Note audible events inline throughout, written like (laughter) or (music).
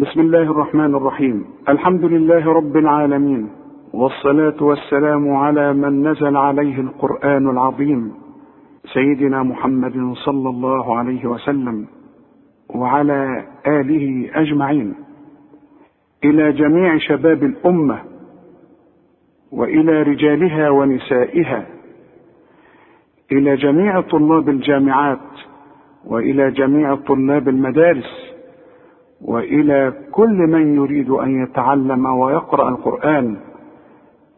بسم الله الرحمن الرحيم الحمد لله رب العالمين والصلاة والسلام على من نزل عليه القرآن العظيم سيدنا محمد صلى الله عليه وسلم وعلى آله أجمعين إلى جميع شباب الأمة وإلى رجالها ونسائها إلى جميع طلاب الجامعات وإلى جميع طلاب المدارس وإلى كل من يريد أن يتعلم ويقرأ القرآن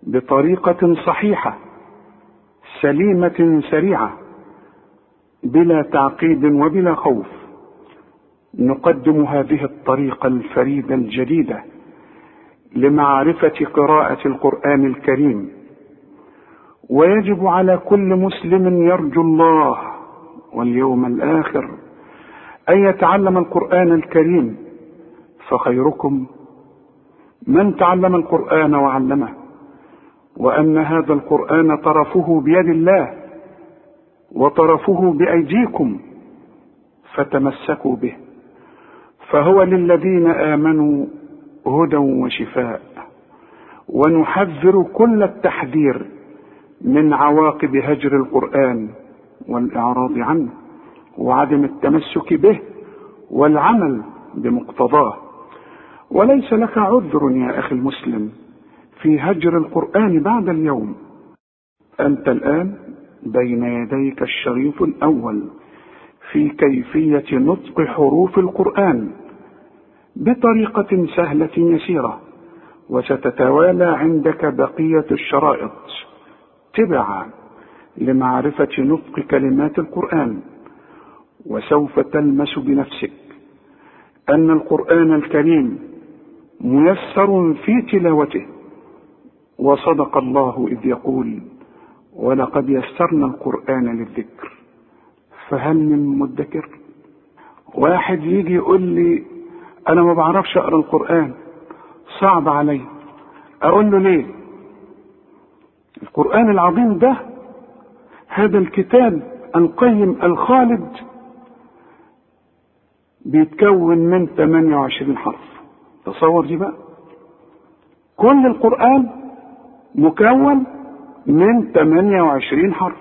بطريقة صحيحة سليمة سريعة بلا تعقيد وبلا خوف. نقدم هذه الطريقة الفريدة الجديدة لمعرفة قراءة القرآن الكريم. ويجب على كل مسلم يرجو الله واليوم الآخر أن يتعلم القرآن الكريم. فخيركم من تعلم القرآن وعلمه وأن هذا القرآن طرفه بيد الله وطرفه بأيديكم فتمسكوا به فهو للذين آمنوا هدى وشفاء ونحذر كل التحذير من عواقب هجر القرآن والإعراض عنه وعدم التمسك به والعمل بمقتضاه. وليس لك عذر يا أخي المسلم في هجر القرآن بعد اليوم. أنت الآن بين يديك الشريط الأول في كيفية نطق حروف القرآن بطريقة سهلة يسيرة وستتوالى عندك بقية الشرائط. تبعا لمعرفة نطق كلمات القرآن وسوف تلمس بنفسك أن القرآن الكريم ميسر في تلاوته. وصدق الله إذ يقول ولقد يسرنا القرآن للذكر فهل من مدكر؟ واحد يجي يقول لي أنا ما بعرفش أقرأ القرآن صعب علي. أقول له ليه؟ القرآن العظيم ده هذا الكتاب القيم الخالد بيتكون من 28 حرف. تصور دي بقى كل القرآن مكون من 28 حرف.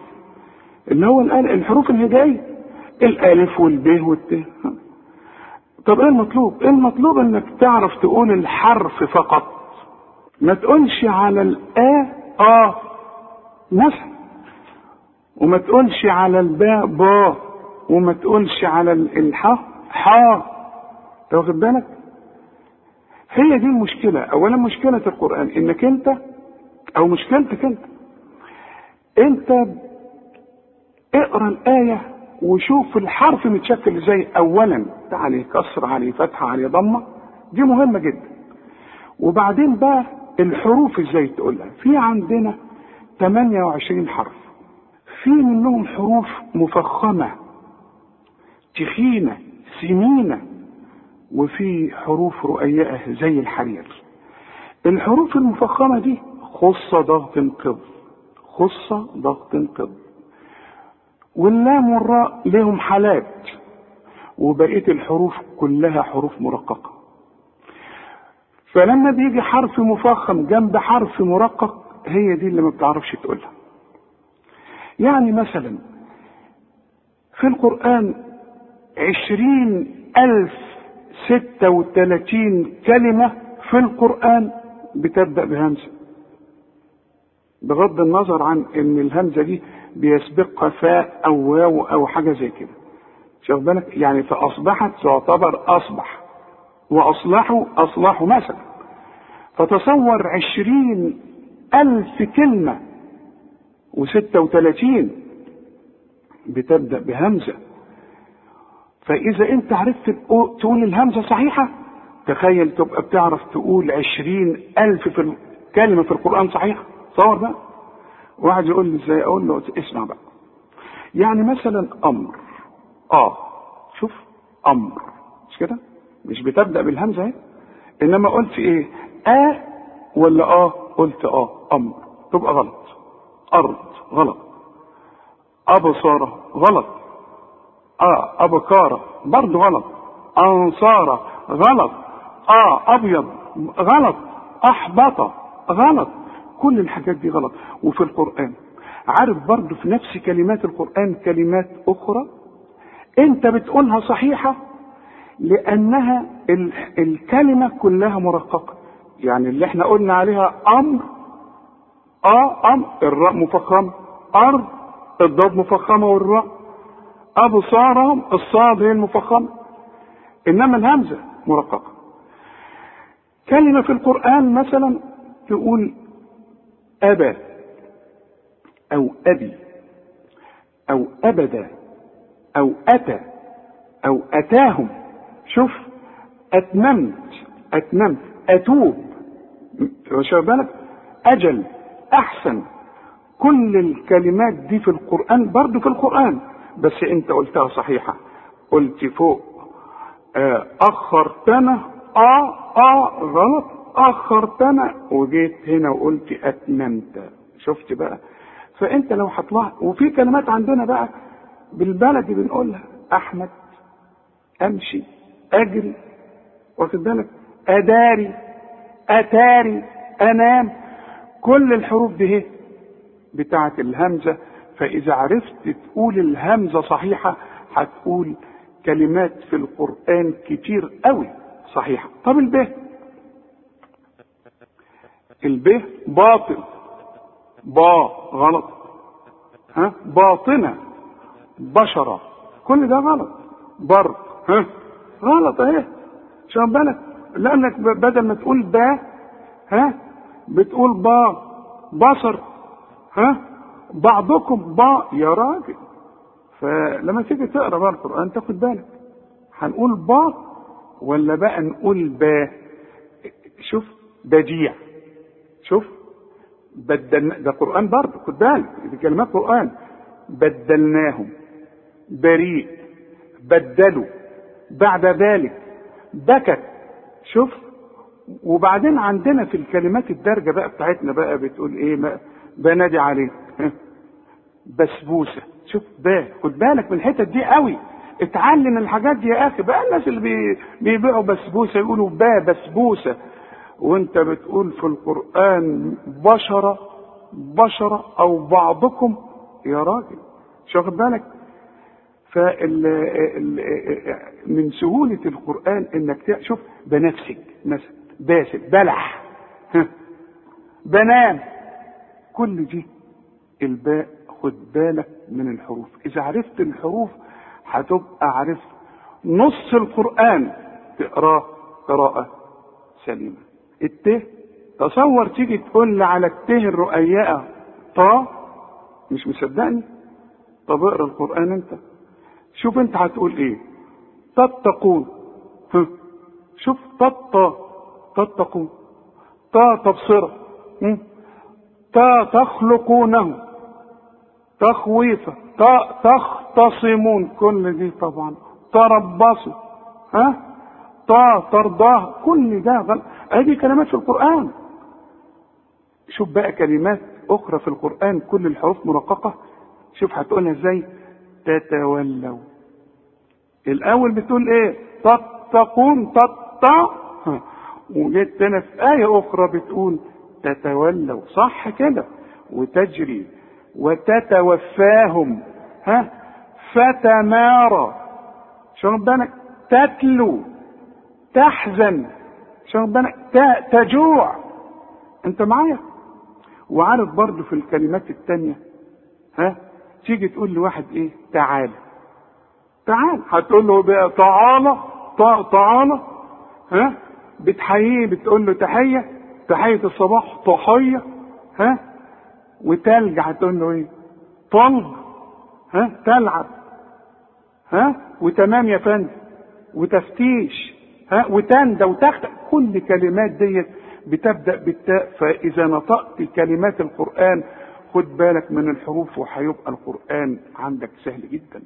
اللي هو الحروف الهجائية الألف والب والت. طب إيه المطلوب؟ إيه المطلوب إنك تعرف تقول الحرف فقط؟ ما تقولش على الآ آ مثلا وما تقولش على الباء با وما تقولش على الحاء حا واخد بالك؟ هي دي المشكلة. أولا مشكلة القرآن إنك أنت أو مشكلتك أنت أنت اقرأ الآية وشوف الحرف متشكل إزاي. أولا عليه كسر عليه فتحة عليه ضمة. دي مهمة جدا. وبعدين بقى الحروف إزاي تقولها. في عندنا 28 حرف. في منهم حروف مفخمة تخينة سمينة. وفي حروف رؤيئة زي الحرير. الحروف المفخمة دي خص ضغط قض خص ضغط قض واللام والراء لهم حالات وبقية الحروف كلها حروف مرققة. فلما بيجي حرف مفخم جنب حرف مرقق هي دي اللي ما بتعرفش تقولها. يعني مثلا في القرآن عشرين ألف ستة وثلاثين كلمة في القرآن بتبدأ بهمزة. بغض النظر عن إن الهمزة دي بيسبقها فاء أو واو أو حاجة زي كده. شوف بالك؟ يعني فأصبحت تعتبر أصبح. وأصلحوا أصلحوا مثلا. فتصور عشرين ألف كلمة وستة وثلاثين بتبدأ بهمزة. فإذا أنت عرفت تقول الهمزة صحيحة تخيل تبقى بتعرف تقول عشرين ألف في كلمة في القرآن صحيحة. تصور بقى. واحد يقول لي إزاي؟ أقول له اسمع بقى. يعني مثلا أمر. آه شوف أمر. مش كده؟ مش بتبدأ بالهمزة أهي؟ إنما قلت إيه؟ آه ولا آه؟ قلت آه. أمر. تبقى غلط. أرض. غلط. ابصاره غلط. آه ابكاره برضه غلط. انصاره غلط. آه أبيض غلط. أحبط غلط. كل الحاجات دي غلط. وفي القرآن. عارف برضه في نفس كلمات القرآن كلمات أخرى؟ أنت بتقولها صحيحة لأنها ال- الكلمة كلها مرققة. يعني اللي إحنا قلنا عليها أمر آه أمر الراء مفخمة. أرض الضاد مفخمة والراء. ابصارهم الصاد هي المفخمه إنما الهمزة مرققة. كلمة في القرآن مثلا تقول ابى أو أبي أو ابدا أو أتى أو أتاهم. شوف أتممت أتممت أتوب. واخد بالك؟ أجل أحسن. كل الكلمات دي في القرآن برضو في القرآن. بس انت قلتها صحيحة. قلت فوق. آه، أخرتنا. آه آه غلط. أخرتنا. وجيت هنا وقلت أتممت. شفت بقى. فانت لو هتلاحظ وفي كلمات عندنا بقى بالبلدي بنقولها. أحمد أمشي أجري. واخد بالك؟ أداري أتاري أنام. كل الحروف دي هي الهمزة. فإذا عرفت تقول الهمزة صحيحة هتقول كلمات في القرآن كتير قوي صحيحة. طب الب الب باطل. با غلط. ها؟ باطنة. بشرة. كل ده غلط. بر ها؟ غلط اهي. شوف بالك؟ لأنك بدل ما تقول با ها؟ بتقول با بصر. ها؟ بعضكم با يا راجل. فلما تيجي تقرأ بقى القرآن تاخد بالك. هنقول با ولا بقى نقول با شوف بديع. شوف بدلنا ده قرآن برضه خد بالك. دي كلمات قرآن. بدلناهم. بريء. بدلوا. بعد ذلك. بكت. شوف. وبعدين عندنا في الكلمات الدارجة بقى بتاعتنا بقى بتقول إيه ما بنادي عليك ها؟ بسبوسة. شوف بقى خد بالك من الحتت دي قوي. اتعلم الحاجات دي يا أخي. بقى الناس اللي بي- بيبيعوا بسبوسة يقولوا با بسبوسة. وانت بتقول في القرآن بشرة بشرة أو بعضكم. يا راجل. شو واخد بالك؟ فال ال- من سهولة القرآن إنك تشوف بنفسك. مثلا باسل بلح. بنام. كل دي الباء خد بالك من الحروف. إذا عرفت الحروف هتبقى عرفت نص القرآن تقراه قراءة سليمة. الت تصور تيجي تقول لي على الت الرؤياء طا مش مصدقني؟ طب اقرأ القرآن انت. شوف انت هتقول إيه. تتقون. شوف تط تتقون. تا تبصرة. تا تخلقونه. تخويفا تا تختصمون. كل دي طبعا. تربصوا ها؟ تا ترضاه. كل ده غلط ادي كلمات في القرآن. شوف بقى كلمات أخرى في القرآن. كل الحروف مرققة شوف هتقولها إزاي؟ تتولوا. الأول بتقول إيه؟ تتقون. ها. وجيت هنا في آية أخرى بتقول تتولوا. صح كده. وتجري. وتتوفاهم. ها؟ فتمارى. شو بالك تتلو. تحزن. شو بالك تجوع. انت معايا؟ وعارف برضو في الكلمات التانية ها؟ تيجي تقول لواحد إيه؟ تعال تعال هتقول له بقى تعالى تع- تعالى. ها؟ بتحييه بتقول له تحية. تحية الصباح تحية ها؟ وتلج هتقول له إيه؟ طلق ها؟ تلعب ها؟ وتمام يا فندم. وتفتيش ها؟ وتندى وتخت. كل كلمات ديت بتبدأ بالتاء فإذا نطقت كلمات القرآن خد بالك من الحروف وهيبقى القرآن عندك سهل جدا.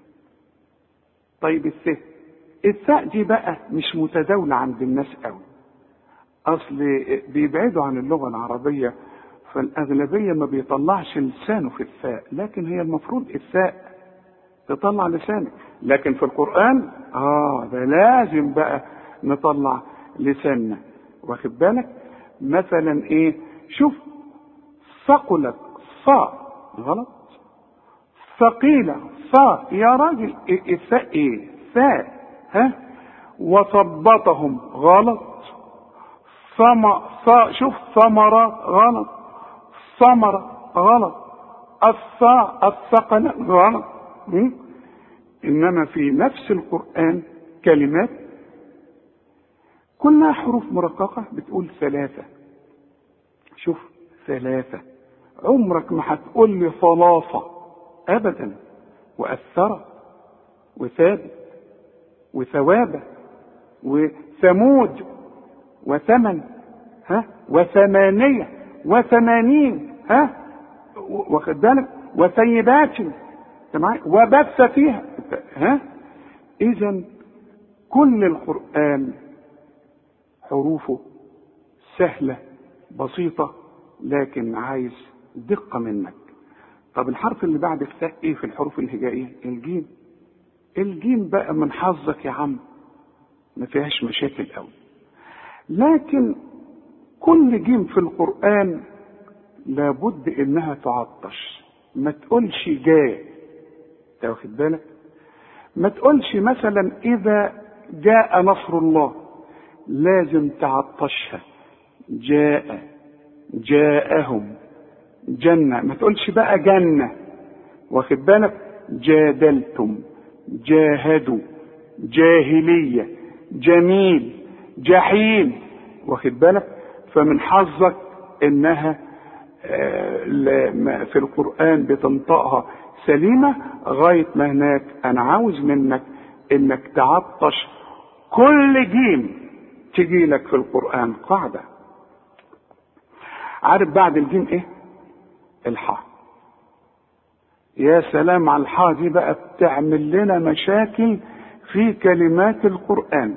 طيب الثاء الثاء دي بقى مش متداولة عند الناس قوي. أصل بيبعدوا عن اللغة العربية فالأغلبية ما بيطلعش لسانه في الثاء لكن هي المفروض الثاء تطلع لسانك لكن في القرآن آه ده لازم بقى نطلع لساننا. واخد بالك؟ مثلا إيه؟ شوف ثقلت صا غلط؟ ثقيلة صا يا راجل إيه إيه؟ ثاء ها؟ وثبطهم غلط؟ ثم صا شوف ثمرة غلط. ثمرة غلط. الصاء الثقل غلط. م? إنما في نفس القرآن كلمات. كلها حروف مرققة بتقول ثلاثة. شوف ثلاثة. عمرك ما هتقول لي ثلاثة أبدا. وأثرة وثابت وثوابة وثمود. وثمن ها؟ وثمانية وثمانين ها؟ واخد بالك؟ وثيبات وبث فيها ها؟ إذا كل القرآن حروفه سهلة بسيطة لكن عايز دقة منك. طب الحرف اللي بعد الثاء إيه في الحروف الهجائية؟ الجيم. الجيم بقى من حظك يا عم ما فيهاش مشاكل قوي لكن كل جيم في القرآن لابد إنها تعطش. ما تقولش جاء. انت واخد بالك؟ ما تقولش مثلا إذا جاء نصر الله لازم تعطشها. جاء. جاءهم. جنة. ما تقولش بقى جنة. واخد بالك؟ جادلتم. جاهدوا. جاهلية. جميل. جحيم واخد بالك؟ فمن حظك إنها في القرآن بتنطقها سليمة غاية ما هناك أنا عاوز منك إنك تعطش كل جيم تجي لك في القرآن قاعدة. عارف بعد الجيم إيه؟ الحاء يا سلام على الحاء دي بقى بتعمل لنا مشاكل في كلمات القرآن.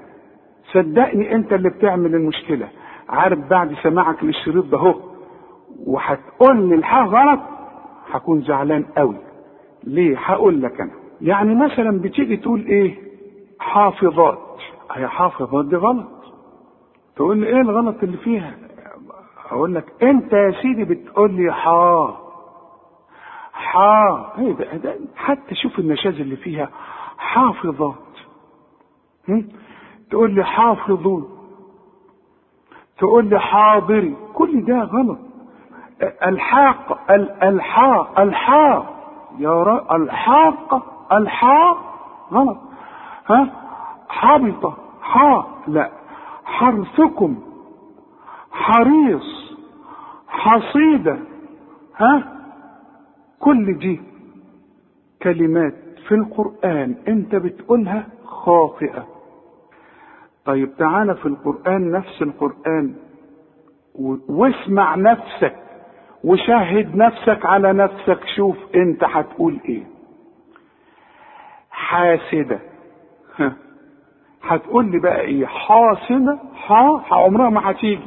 صدقني أنت اللي بتعمل المشكلة. عارف بعد سماعك للشريط ده هو وهتقول لي الحاء غلط هكون زعلان قوي. ليه؟ هقول لك أنا. يعني مثلا بتيجي تقول إيه؟ حافظات. هي حافظات دي غلط. تقول لي إيه الغلط اللي فيها؟ أقول لك انت يا سيدي بتقول لي حا. حا. إيه ده, ده؟ حتى شوف النشاز اللي فيها. حافظات؟ تقول لي حافظون تقول لي حاضري كل ده غلط. الحاق الحاء الحاء يا الحاق الحاء غلط. ها؟ حابطة. حاء لا. حرثكم. حريص. حصيدة. ها؟ كل دي كلمات في القرآن انت بتقولها خاطئة. طيب تعالى في القرآن نفس القرآن واسمع نفسك وشاهد نفسك على نفسك شوف انت هتقول إيه. حاسدة. هتقول لي بقى إيه؟ حاسدة ها؟ عمرها ما هتيجي.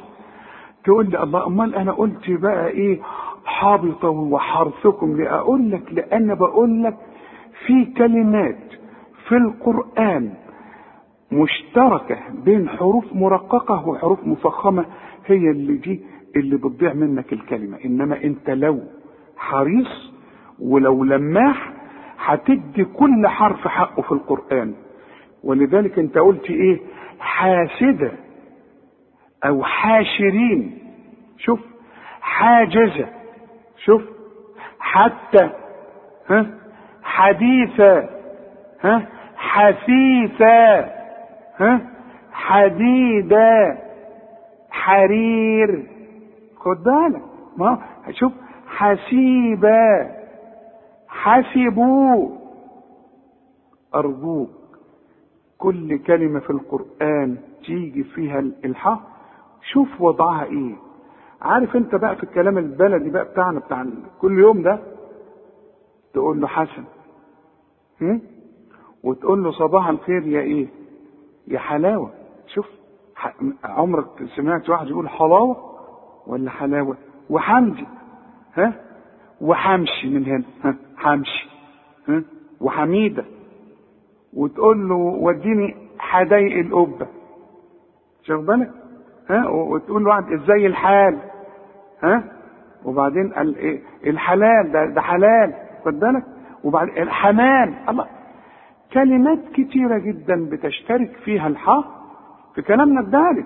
تقول لي الله امال أنا قلت بقى إيه؟ حابطة وحرثكم ليه أقول لك لأن بقول لك في كلمات في القرآن مشتركة بين حروف مرققة وحروف مفخمة هي اللي دي اللي بتضيع منك الكلمة. إنما أنت لو حريص ولو لماح هتدي كل حرف حقه في القرآن. ولذلك أنت قلت إيه؟ حاسدة أو حاشرين. شوف حاجزة. شوف حتى ها؟ حديثة ها؟ حثيثة. حديدة حرير. خد بالك. ما؟ شوف. حسيبة حسبوا. أرجوك. كل كلمة في القرآن تيجي فيها الحاء شوف وضعها إيه. عارف أنت بقى في الكلام البلدي بقى بتاعنا بتاع كل يوم ده؟ تقول له حسن؟ وتقول له صباح الخير يا إيه؟ يا حلاوة. شوف عمرك سمعت واحد يقول حلاوة ولا حلاوة؟ وحمدي ها؟ وحمشي من هنا. ها حمشي. ها؟ وحميدة. وتقول له وديني حدايق القبة. شوف بالك؟ ها؟ وتقول لواحد إزاي الحال؟ ها؟ وبعدين إيه؟ الحلال ده, ده حلال. خد بالك؟ وبعدين الحمام الله. كلمات كتيرة جدا بتشترك فيها الحاء في كلامنا الدارج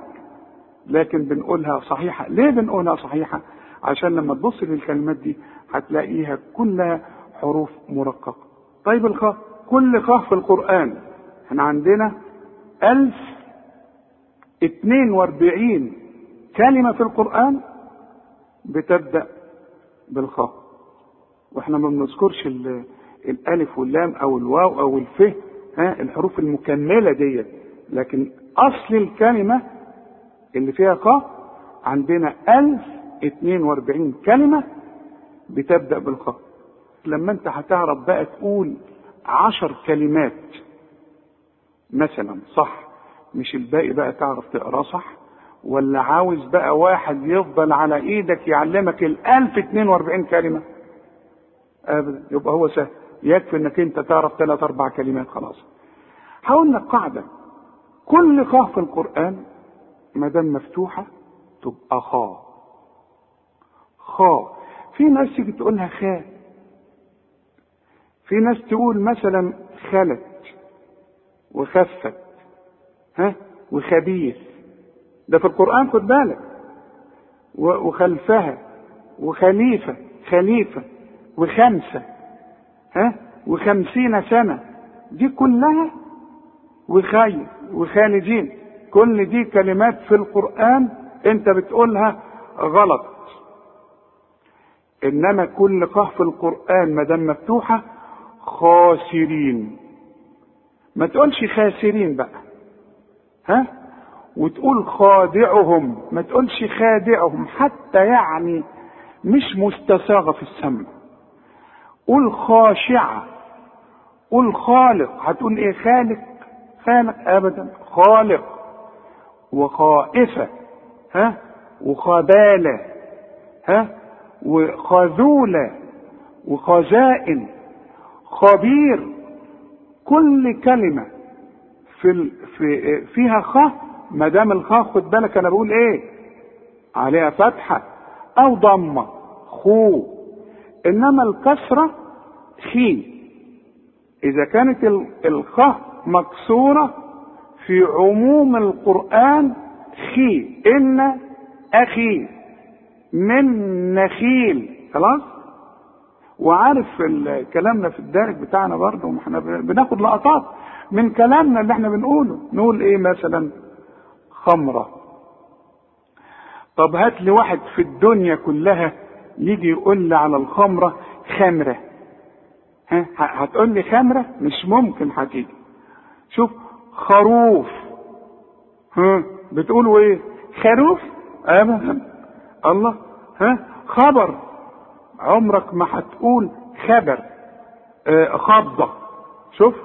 لكن بنقولها صحيحة. ليه بنقولها صحيحة؟ عشان لما تبص للكلمات دي هتلاقيها كلها حروف مرققة. طيب الخاء كل خاء في القرآن. إحنا عندنا ألف اتنين واربعين كلمة في القرآن بتبدأ بالخاء. وإحنا ما بنذكرش الألف واللام أو الواو أو الف ها الحروف المكملة ديت. لكن أصل الكلمة اللي فيها خاء عندنا 1042 كلمة بتبدأ بالخاء لما أنت هتعرف بقى تقول عشر كلمات مثلا صح مش الباقي بقى تعرف تقراه صح؟ ولا عاوز بقى واحد يفضل على إيدك يعلمك ال 1042 كلمة؟ ابدا يبقى هو سهل. يكفي انك انت تعرف ثلاث أربع كلمات خلاص. هقول لك قاعدة. كل خاء في القرآن ما دام مفتوحة تبقى خاء. خاء. في ناس تيجي تقولها خاء. في ناس تقول مثلا خلت وخفت ها وخبيث. ده في القرآن خد بالك. وخلفها وخليفة خليفة وخمسة. ها؟ وخمسين سنة. دي كلها وخير وخالدين. كل دي كلمات في القرآن انت بتقولها غلط. إنما كل قاف في القرآن ما دام مفتوحة خاسرين. ما تقولش خاسرين بقى. ها؟ وتقول خادعهم ما تقولش خادعهم. حتى يعني مش مستساغة في السمع. قول خاشعة قول خالق هتقول إيه؟ خالق. خالق ابدا. خالق. وخائفة. ها؟ وخبالة. ها؟ وخذولة. وخزائن. خبير. كل كلمة في ال... في فيها خاء ما دام الخاء خد بالك أنا بقول إيه؟ عليها فتحة. أو ضمة. خو. إنما الكسرة خي إذا كانت ال- الخاء مكسورة في عموم القرآن خي إن أخي من نخيل. خلاص؟ وعارف كلامنا في الدارج بتاعنا برضه ما إحنا بناخد لقطات من كلامنا اللي إحنا بنقوله. نقول إيه مثلا؟ خمرة. طب هات لي واحد في الدنيا كلها يجي يقول لي على الخمرة خمرة. ها؟ هتقول لي خمرة؟ مش ممكن هتيجي. شوف خروف. ها؟ بتقولوا إيه؟ خروف؟ ابدا الله. ها؟ خبر. عمرك ما هتقول خبر. آه خضة شوف.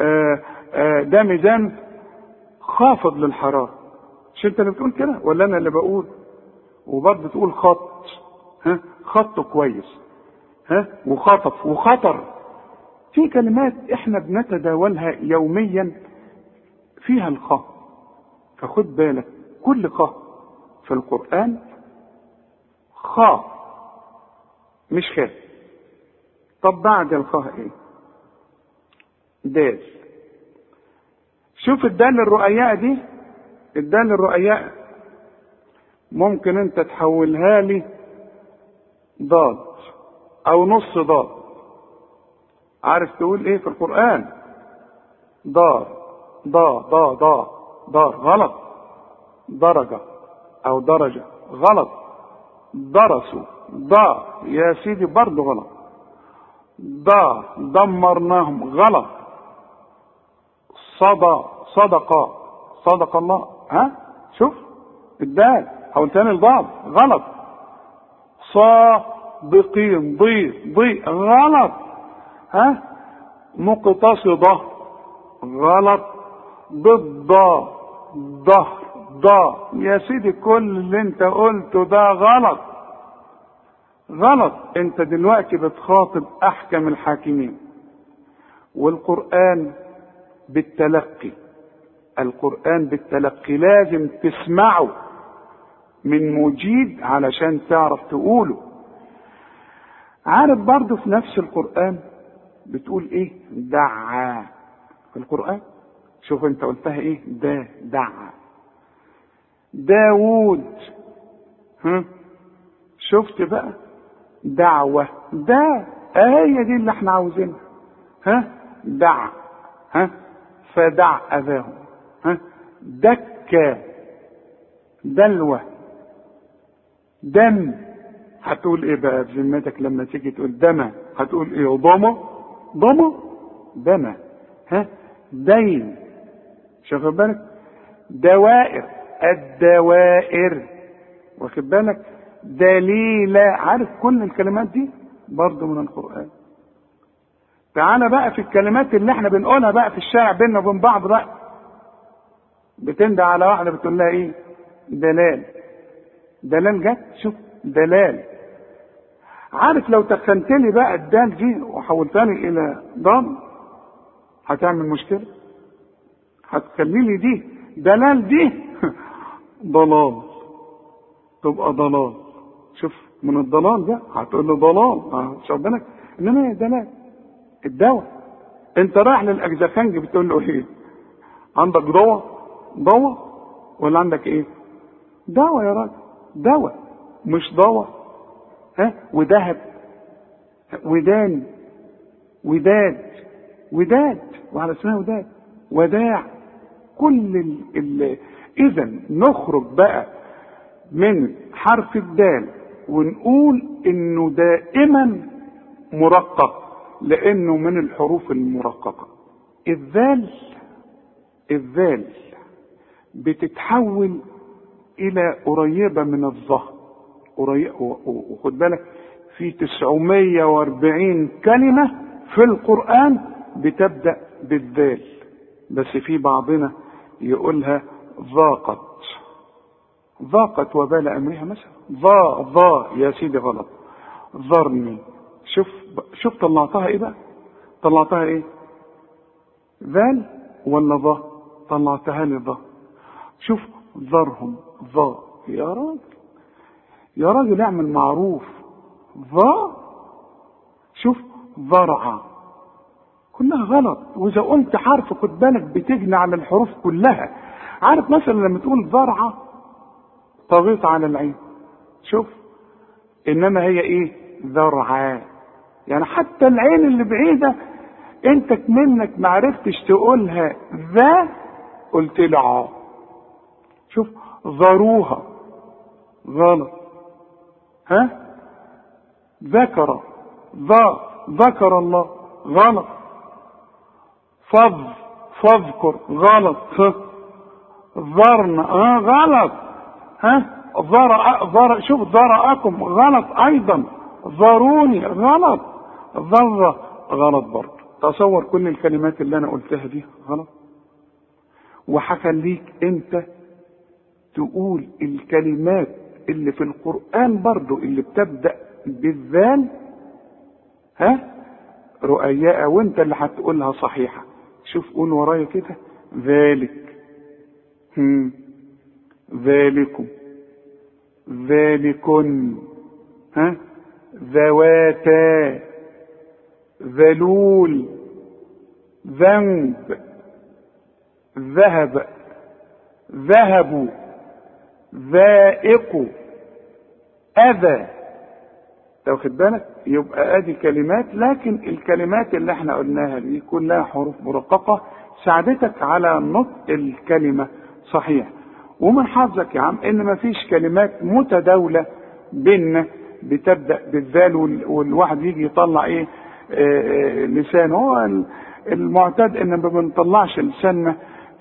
آه آه ده ميزان خافض للحرارة. مش أنت اللي بتقول كده؟ ولا أنا اللي بقول؟ وبرضه تقول خط. ها؟ خط كويس. ها؟ وخطف. وخطر. في كلمات إحنا بنتداولها يوميا فيها الخاء. فخد بالك كل خاء في القرآن خاء مش خاء. طب بعد الخاء إيه؟ دال. شوف الدال الرؤياء دي. الدال الرؤياء ممكن أنت تحولها لي ضاد أو نص ضاد. عارف تقول إيه في القرآن؟ دار ضا ضا ضا دار غلط. درجة أو درجة غلط. درسوا. ضا يا سيدي برضه غلط. ضا دمرناهم غلط. صدى صدق صدق الله. ها؟ شوف الدال. حول تاني الضاد غلط. صادقين ضي ضي. غلط. ها؟ مقتصدة. غلط. ضد ظهر ضا. يا سيدي كل اللي انت قلته ده غلط. غلط. انت دلوقتي بتخاطب أحكم الحاكمين. والقرآن بالتلقي. القرآن بالتلقي لازم تسمعه. من مجيد علشان تعرف تقوله. عارف برضه في نفس القرآن بتقول إيه؟ دعا. في القرآن؟ شوف أنت قلتها إيه؟ دا دعا. داوود. ها؟ شفت بقى؟ دعوة. دا هي دي اللي إحنا عاوزينها. ها؟ دع. ها؟ فدع أذاهم ها؟ دكة دلوة. دم. هتقول إيه بقى؟ بذمتك لما تيجي تقول دم هتقول إيه؟ ضمى ضمى دم. ها؟ دين. شوف بالك؟ دوائر. الدوائر. واخد بالك؟ دليلة عارف كل الكلمات دي؟ برضه من القرآن. تعالى بقى في الكلمات اللي إحنا بنقولها بقى في الشارع بيننا وبين بعض بقى. بتندى على واحدة بتقول لها إيه؟ دلال. دلال جت شوف دلال. عارف لو تخنت لي بقى الدال دي وحولتني إلى ضم هتعمل مشكلة؟ هتخلي لي دي دلال دي؟ (laughs) ضلال. تبقى ضلال. شوف من الضلال ده هتقول له ضلال. شوف بالك إنما هي دلال. الدواء. أنت رايح للاجزخنج بتقول له إيه؟ عندك دواء؟ دواء؟ ولا عندك إيه؟ دواء يا راجل. دواء مش دواء ها؟ وذهب ودان وداد وداد وعلى اسمها وداد. وداع. كل ال ال اذا نخرج بقى من حرف الدال ونقول إنه دائما مرقق لأنه من الحروف المرققة. الذال الذال بتتحول إلى قريبة من الظهر. وخد بالك في 940 كلمة في القرآن بتبدأ بالذال. بس في بعضنا يقولها ضاقت. ضاقت وبال أمرها مثلا. ضا ضا يا سيدي غلط. ذرني شوف شوف طلعتها إيه بقى؟ طلعتها إيه؟ ذال ولا ضا؟ طلعتها لي ضا. شوف ذرهم ضا يا راجل. يا راجل اعمل معروف. ضا شوف ضرعه كلها غلط. وإذا قلت حرف خد بالك بتجني على الحروف كلها. عارف مثلا لما تقول ذرعه طغيت على العين. شوف إنما هي إيه؟ ذرعا يعني حتى العين اللي بعيدة أنت منك ما عرفتش تقولها ذا قلت له شوف ذروها غلط. ها؟ ذكر. ذا ذكر الله. غلط. فض فاذكر غلط. ذرن آه غلط. ها؟ ذرأ ذرأ شوف ذرأكم غلط أيضا. ذروني غلط. ذرة غلط برضه. تصور كل الكلمات اللي أنا قلتها دي. غلط. وهخليك أنت تقول الكلمات اللي في القرآن برضو اللي بتبدأ بالذال؟ ها؟ رؤياء وانت اللي هتقولها صحيحة. شوف قول ورايا كده. ذلك. هم. ذلكم. ذلكن. ها؟ ذواتا. ذلول. ذنب. ذهب. ذهبوا. ذائق أذى. واخد بالك؟ يبقى أدي كلمات لكن الكلمات اللي إحنا قلناها دي كلها حروف مرققة ساعدتك على نطق الكلمة. صحيح. ومن حظك يا عم إن مفيش كلمات متداولة بيننا بتبدأ بالذال والواحد يجي يطلع إيه آه لسانه هو المعتاد إن ما بنطلعش لساننا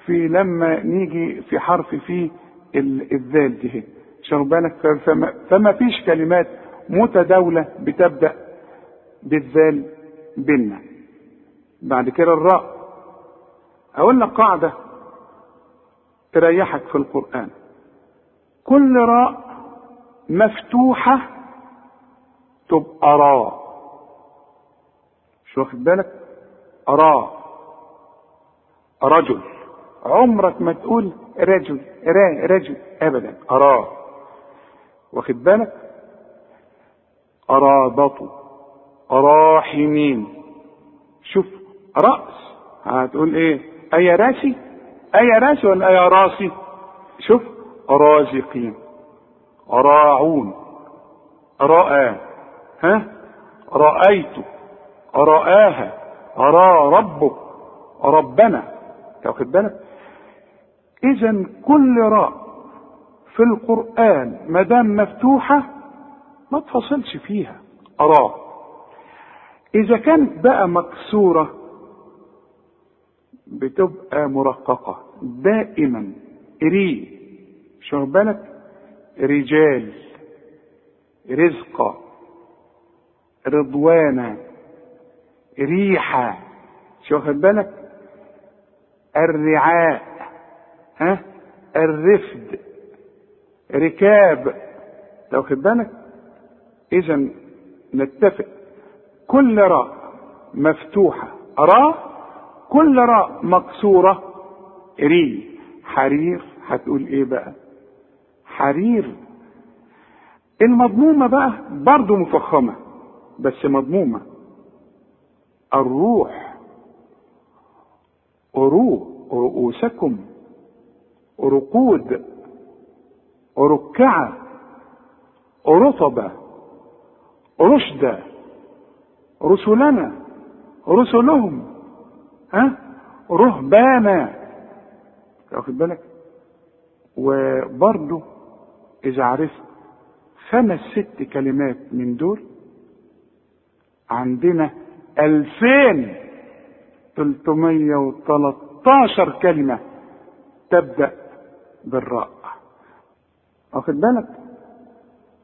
في لما نيجي في حرف فيه الذال دي. شغل بالك؟ فما, فما فيش كلمات متداولة بتبدأ بالذال بيننا بعد كده الراء. أقول لك قاعدة تريحك في القرآن. كل راء مفتوحة تبقى راء. شو واخد بالك؟ راء. رجل. عمرك ما تقول رجل را رجل ابدا. أراه. واخد بالك؟ ارابطوا راحمين شوف رأس. هتقول إيه؟ أي رأسي؟ أي رأسي ولا أي رأسي؟ شوف رازقين راعون رأى. ها؟ رأيت. رآها رأى ربك. ربنا. واخد بالك؟ إذا كل راء في القرآن ما دام مفتوحة ما تفصلش فيها. أراه إذا كانت بقى مكسورة بتبقى مرققة. دائما. ري. شو بالك؟ رجال. رزقا رضوانا ريحة. شو بالك؟ الرعاء. ها؟ الرفد ركاب. واخد بالك؟ إذا نتفق. كل راء مفتوحة. راء كل راء مكسورة ري حرير. هتقول إيه بقى؟ حرير. المضمومة بقى برضو مفخمة بس مضمومة. الروح. أروه رؤوسكم. رقود ركعة رطبة رشدة رسلنا رسلهم ها؟ رهبانا. واخد بالك؟ وبرضه إذا عرفت خمس ست كلمات من دول عندنا ألفين تلتمية وتلتاشر كلمة تبدأ بالراء واخد بالك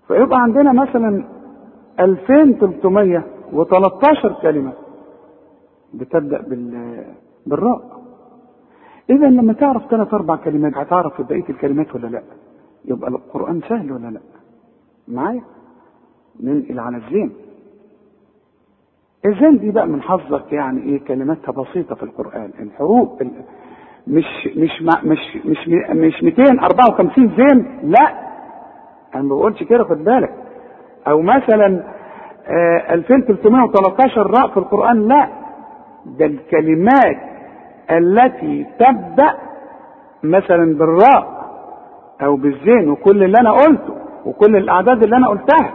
فيبقى عندنا مثلا ألفين تلتمية وتلتاشر كلمة بتبدأ بال بالراء إذا لما تعرف ثلاث أربع كلمات هتعرف بقية الكلمات ولا لأ؟ يبقى القرآن سهل ولا لأ؟ معايا؟ ننقل على الزين. الزين دي بقى من حظك يعني إيه كلماتها بسيطة في القرآن، الحروف ال... مش مش مش مش مش 254 زين لا. أنا ما بقولش كده خد بالك. أو مثلا آه 2313 راء في القرآن لا. ده الكلمات التي تبدأ مثلا بالراء أو بالزين وكل اللي أنا قلته وكل الأعداد اللي أنا قلتها.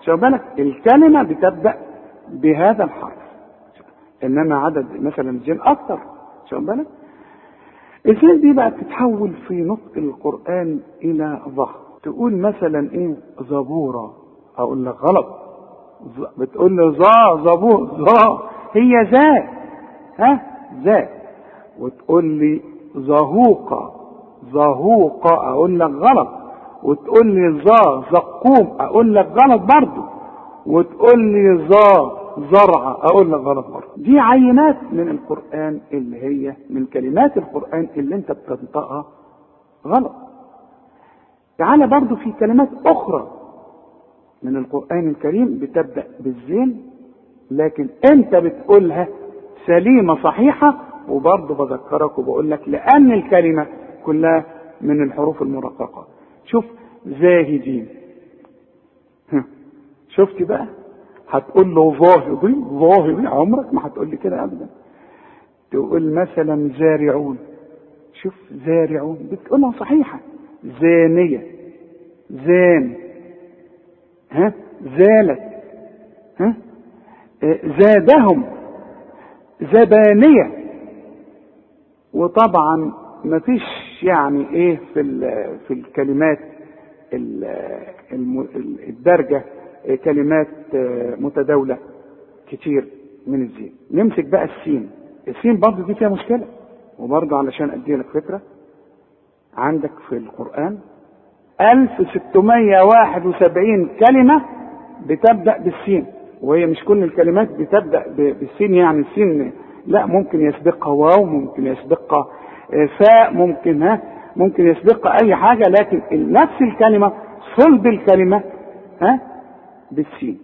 شوف بالك؟ الكلمة بتبدأ بهذا الحرف. إنما عدد مثلا الزين أكثر شوف بالك؟ الزين دي بقى بتتحول في نطق القرآن إلى ظهر؟ تقول مثلا إيه؟ زبورة. أقول لك غلط. بتقول لي ظا زبور ظا هي ذا ها؟ ذا وتقول لي زهوقة زهوقة أقول لك غلط. وتقول لي ظا زقوم. أقول لك غلط برضه وتقول لي ظا زرعة أقول لك غلط برضه دي عينات من القرآن اللي هي من كلمات القرآن اللي أنت بتنطقها غلط. تعالى برضو في كلمات أخرى من القرآن الكريم بتبدأ بالزين لكن أنت بتقولها سليمة صحيحة وبرضو بذكرك وبقول لك لأن الكلمة كلها من الحروف المرققة. شوف زاهدين. (laughs) شفت بقى؟ هتقول له ظاهري ظاهري عمرك ما هتقول لي كده ابدا. تقول مثلا زارعون. شوف زارعون. بتقولها صحيحة. زانية. زان. ها؟ زالت. ها؟ زادهم. زبانية. وطبعا ما فيش يعني إيه في في الكلمات الدرجة. كلمات متداولة كتير من الزين. نمسك بقى السين. السين برضه دي فيها مشكلة. وبرضه علشان أدي لك فكرة عندك في القرآن 1671 كلمة بتبدأ بالسين. وهي مش كل الكلمات بتبدأ بالسين يعني السين لا ممكن يسبقها واو ممكن يسبقها فاء ممكن ها ممكن يسبقها أي حاجة لكن نفس الكلمة صلب الكلمة ها بالسين.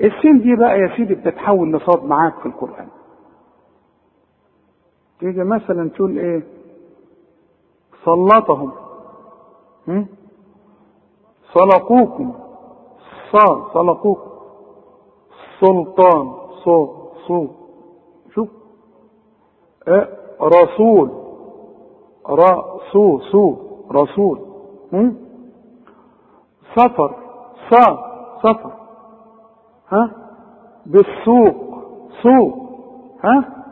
السين دي بقى يا سيدي بتتحول لصاد معاك في القرآن. تيجي مثلا تقول إيه؟ سلطهم. هم؟ سلقوكم. صا سلقوكم سلطان صو صو شوف. أه رسول. را سو سو رسول؟ سفر صا سفر ها؟ بالسوق سوق. ها؟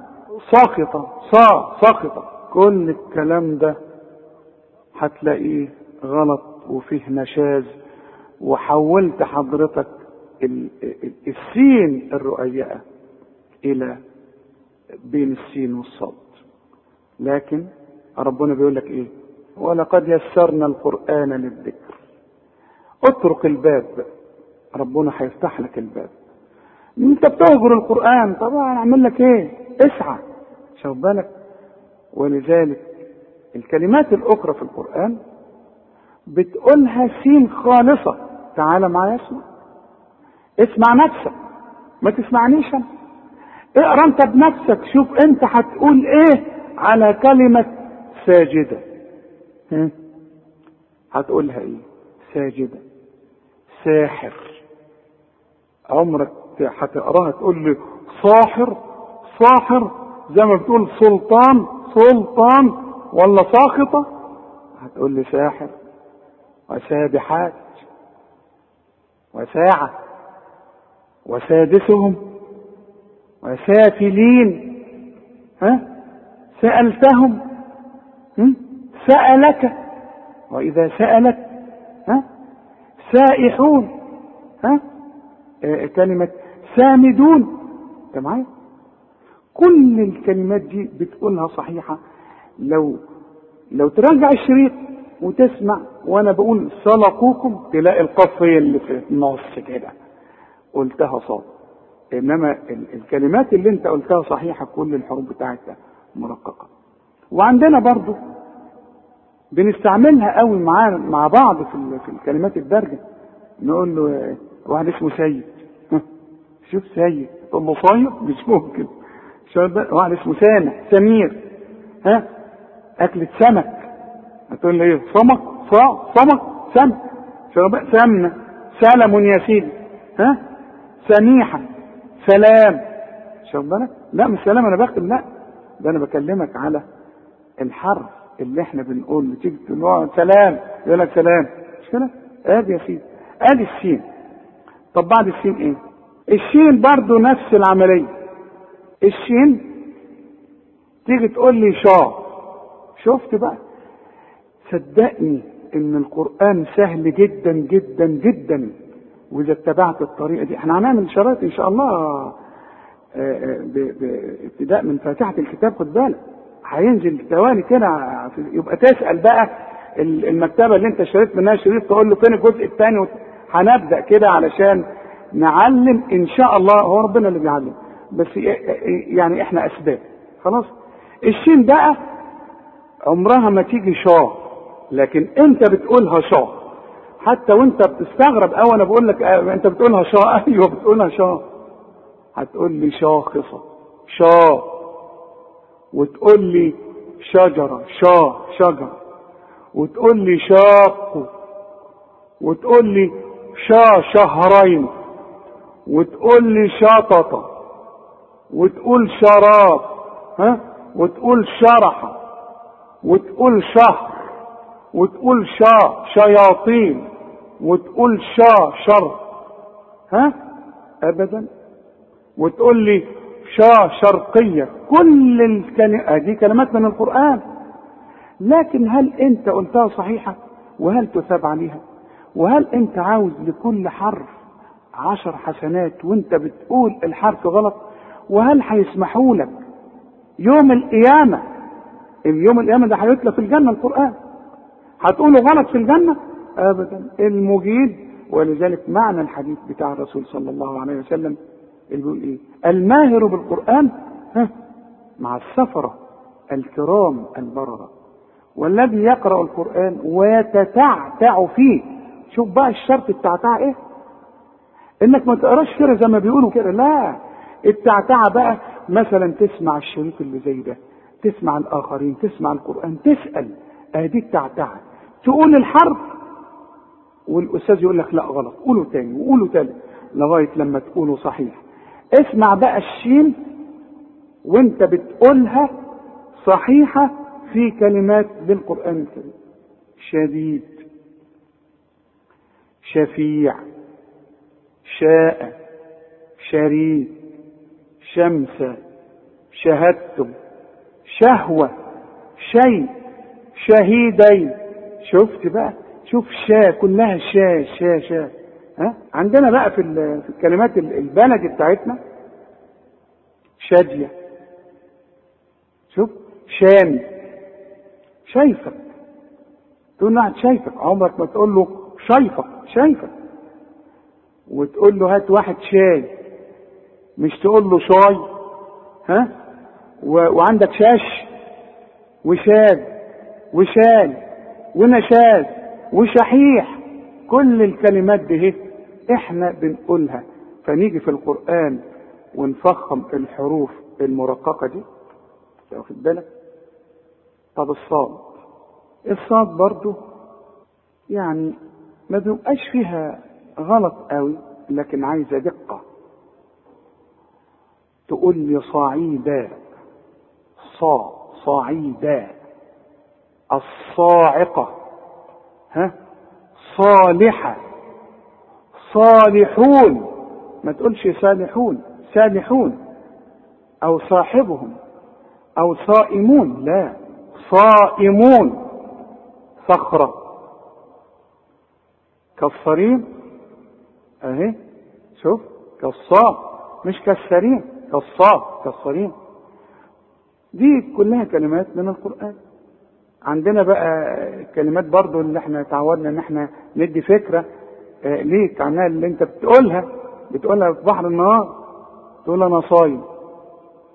ساقطة صا ساقطة. كل الكلام ده هتلاقيه غلط وفيه نشاز. وحولت حضرتك ال- ال- السين الرؤيئة إلى بين السين والصاد. لكن ربنا بيقول لك إيه؟ ولقد يسرنا القرآن للذكر. اترك الباب. ربنا هيفتح لك الباب. انت بتهجر القرآن طبعا أعمل لك إيه؟ اسعى. شوف بالك؟ ولذلك الكلمات الأخرى في القرآن بتقولها سين خالصة. تعال معايا اسمع اسمع نفسك. ما تسمعنيش أنا. اقرأ أنت بنفسك. شوف أنت هتقول إيه على كلمة ساجدة؟ هتقولها إيه؟ ساجدة. ساحر. عمرك هتقراها تقول لي صاحر؟ صاحر؟ زي ما بتقول سلطان؟ سلطان ولا ساخطة؟ هتقول لي ساحر. وسابحات وساعة. وسادسهم. وسافلين ها؟ سألتهم. هم؟ سألك. وإذا سألك سائحون. ها؟ آه كلمة سامدون. انت معايا كل الكلمات دي بتقولها صحيحة. لو لو تراجع الشريط وتسمع وأنا بقول سلقوكم تلاقي القف هي اللي في النص كده. قلتها صاد إنما ال- الكلمات اللي أنت قلتها صحيحة كل الحروف بتاعتها مرققة. وعندنا برضو بنستعملها قوي مع مع بعض في ال- في الكلمات الدارجة. نقول له واحد اسمه سيد. (laughs) شوف سيد. له صاير مش ممكن. واحد اسمه سامح. سمير. ها؟ أكلة سمك. هتقول لي إيه؟ سمك؟ صا سمك؟ سمك. شوف بقى. سمنة. سلم يا سيدي. ها؟ سميحة. سلام. بالك لا مش سلام. أنا بختم لا. ده أنا بكلمك على الحرف. اللي إحنا بنقول تيجي تقول سلام يقول لك سلام مش كده؟ ادي يا سيدي ادي السين طب بعد السين إيه؟ الشين برضو نفس العملية. الشين تيجي تقول لي شا. شفت بقى؟ صدقني إن القرآن سهل جدا جدا جدا. وإذا اتبعت الطريقة دي. إحنا هنعمل شرايط إن شاء الله آه، آه، بابتداء من فاتحة الكتاب خد بالك. هينزل. توالي كده يبقى تسأل بقى ال- المكتبة اللي انت اشتريت منها شريط تقول له فين الجزء الثاني؟ هنبدأ كده علشان نعلم إن شاء الله هو ربنا اللي بيعلم. بس يعني إحنا أسباب. خلاص؟ الشين بقى عمرها ما تيجي شاه لكن انت بتقولها شاه حتى وانت بتستغرب أو أنا بقول لك آه انت بتقولها شاه (laughs) أيوه بتقولها شاه هتقول لي شاخصه شاه وتقول لي شجرة شاه شجرة. وتقول لي شاق. وتقول لي شا شهرين. وتقول لي شططة. وتقول شراب. ها؟ وتقول شرحة. وتقول شهر. وتقول شا شياطين. وتقول شا شر. ها؟ ابدا. وتقول لي شا شرقية. كل الكلمات دي كلمات من القرآن. لكن هل أنت قلتها صحيحة؟ وهل تثاب عليها؟ وهل أنت عاوز لكل حرف عشر حسنات وأنت بتقول الحرف غلط؟ وهل هيسمحوا لك يوم القيامة؟ اليوم القيامة ده هيتلى في الجنة القرآن. هتقولوا غلط في الجنة؟ أبدا. المجيد. ولذلك معنى الحديث بتاع الرسول صلى الله عليه وسلم اللي بيقول إيه؟ الماهر بالقرآن ها مع السفرة الكرام البررة. والذي يقرأ القرآن ويتتعتع فيه. شوف بقى الشرط التعتع إيه؟ إنك ما تقراش كده زي ما بيقولوا كده. لا التعتعة بقى مثلا تسمع الشريط اللي زي ده تسمع الآخرين تسمع القرآن تسأل. أدي التعتعة تقول الحرف والأستاذ يقول لك لا غلط. قوله تاني وقوله تالت. لغاية لما تقوله صحيح. اسمع بقى الشين وانت بتقولها صحيحة في كلمات بالقرآن الكريم. شديد شفيع شاء شريك شمس شهدتم شهوة شيء شهيدين. شفت بقى؟ شوف شا كلها شا شا شا ها؟ عندنا بقى في, في الكلمات البلدي بتاعتنا شادية. شوف شامي. شايفك. تقول له شايفك عمرك ما تقول له شايفك شايفك. وتقول له هات واحد شاي مش تقول له شاي ها. وعندك شاش وشاد وشال ونشاز وشحيح. كل الكلمات دي إحنا بنقولها. فنيجي في القرآن ونفخم الحروف المرققة دي. واخد بالك؟ طب الصاد. الصاد برضو يعني ما بيبقاش فيها غلط قوي لكن عايزة دقة. تقول لي صعيدا صا صعيدا الصاعقة. ها؟ صالحة. صالحون. ما تقولش صالحون. سالحون. أو صاحبهم. أو صائمون. لا. صائمون. صخرة. كالصريم. أهي. شوف. كالصاد مش كالسريم. كالصاد كالصريم. دي كلها كلمات من القرآن. عندنا بقى كلمات برضو اللي إحنا تعودنا ان إحنا ندي فكرة آه ليك عنها اللي انت بتقولها بتقولها في بحر النهار تقول أنا صايم.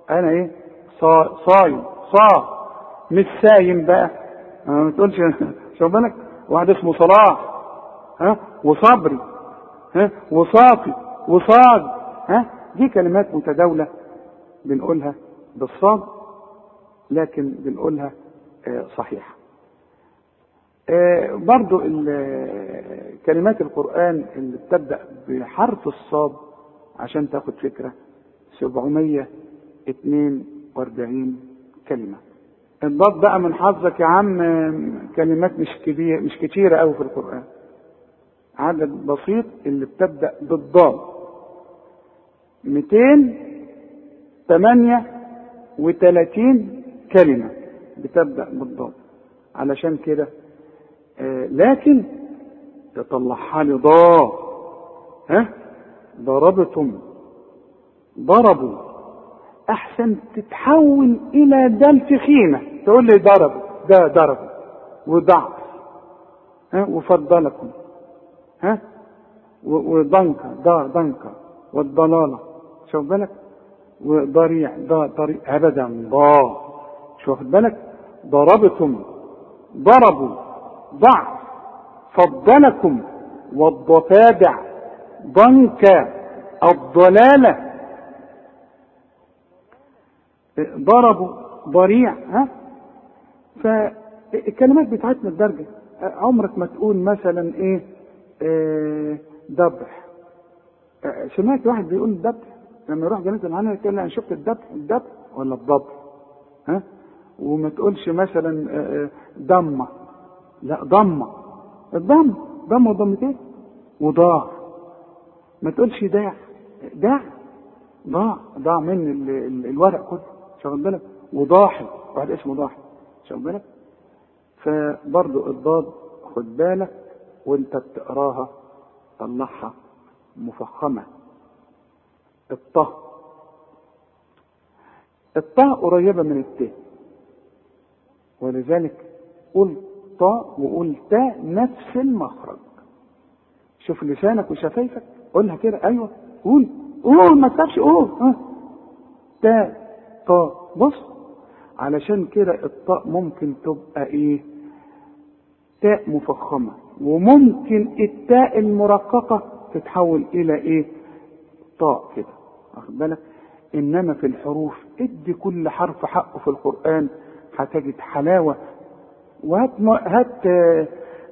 أنا إيه؟ صا صايم. صا. مش سايم بقى. ما تقولش (laughs) شوف بالك؟ واحد اسمه صلاح. ها؟ وصبري. ها؟ وصافي. وصاد. ها؟ دي كلمات متداولة بنقولها بالصاد لكن بنقولها صحيحة. برضو كلمات القرآن اللي بتبدأ بحرف الصاد عشان تاخد فكرة. 742 كلمة. الضاد بقى من حظك يا عم كلمات مش كبير مش كتيرة قوي في القرآن. عدد بسيط اللي بتبدأ بالضاد. 238 كلمة. بتبدأ بالضاد علشان كده آه لكن تطلعها لي ضاد ها؟ ضربتم. ضربوا. أحسن تتحول إلى دال تخينة تقول لي ضربوا ده ضربوا وضعف. ها؟ وفضلكم. ها؟ وضنكة دا ضنكة والضلالة. شوف بالك؟ وضريع. ضا طريق ابدا. ضا. شوف بالك؟ ضربتم ضربوا ضعف فضلكم والضفادع ضنك الضلالة. ضربوا ضريع ها؟ فالكلمات بتاعتنا الدرجة. عمرك ما تقول مثلا إيه؟ ذبح. آه سمعت واحد بيقول الذبح لما يروح جنازة العنة يقول أنا شفت الذبح الذبح ولا الضبح؟ ها؟ وما تقولش مثلا آه ضمة. لا ضمة. الضم ضمة وضمتين. وضاع. ما تقولش داع. داع. ضاع. ضاع من ال ال الورق كله. شغل بالك؟ وضاحي. واحد اسمه ضاحي. شغل بالك؟ فبرضو الضاد خد بالك وانت بتقراها طلعها مفخمة. الطه الطاء قريبة من الت ولذلك قل طاء وقول تاء نفس المخرج. شوف لسانك وشفايفك قولها كده أيوه قول. قول ما تخافش قول ها. تاء طاء بص. علشان كده الطاء ممكن تبقى إيه؟ تاء مفخمة. وممكن التاء المرققة تتحول إلى إيه؟ طاء كده. واخد بالك؟ إنما في الحروف ادي كل حرف حقه في القرآن. هتجد حلاوة. وهات هات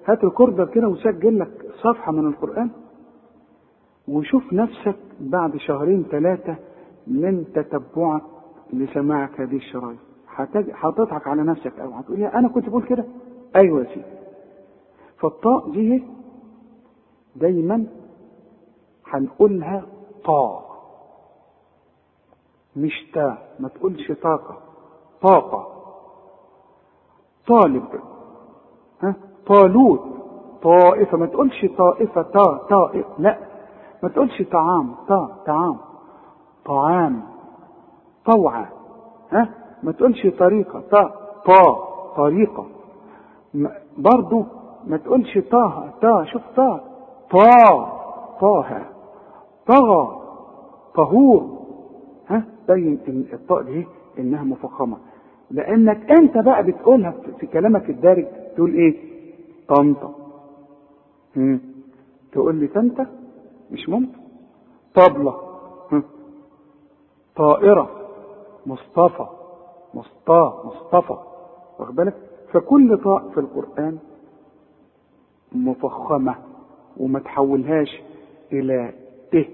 هات ريكوردر كده وسجل لك صفحة من القرآن. وشوف نفسك بعد شهرين ثلاثة من تتبعك لسماعك هذه الشرايط. هتضحك على نفسك أو هتقول يا أنا كنت بقول كده؟ أيوه يا سيدي. فالطاء دي دايما هنقولها طاء. مش تا ما تقولش طاقة. طاقة. طالب. ها؟ طالوت. طائفة. ما تقولش طائفة تا طائف. لا. ما تقولش طعام. تا طعام. طعام. طوعة. ها؟ ما تقولش طريقة. تا طا طريقة. برضو ما تقولش طه تا. شوف تا. طا طه. طغى. طهور. ها؟ بين الطاء دي إنها مفخمة. لأنك أنت بقى بتقولها في كلامك الدارج تقول إيه؟ طنطا. تقول لي تنتا مش ممكن. طبلة. طائرة. مصطفى. مصطا. مصطفى. واخد بالك؟ فكل طاء في القرآن مفخمة وما تحولهاش إلى ت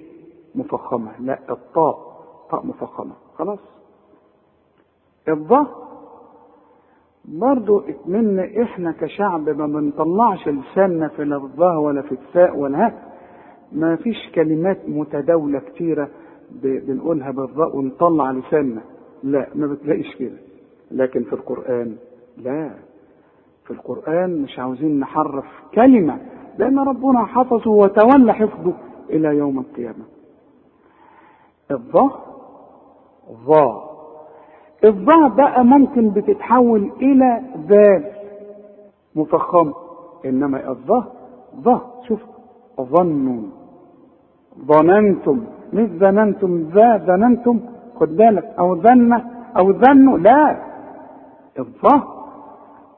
مفخمة لا الطاء طاء مفخمة. خلاص؟ الضاء برضو اتمنى إحنا كشعب ما بنطلعش لساننا في الضاء ولا في الثاء ولا ها ما فيش كلمات متداولة كتيرة بنقولها بالضاء ونطلع لساننا. لا ما بتلاقيش كده. لكن في القرآن لا. في القرآن مش عاوزين نحرف كلمة لأن ربنا حفظه وتولى حفظه إلى يوم القيامة. الضاء ضاء الضاء بقى ممكن بتتحول إلى ذال مفخمة إنما الضاء ضاء شوف ظنوا ظننتم مش ظننتم ذا ظننتم خد بالك أو ظن أو ظنوا لا. الضاء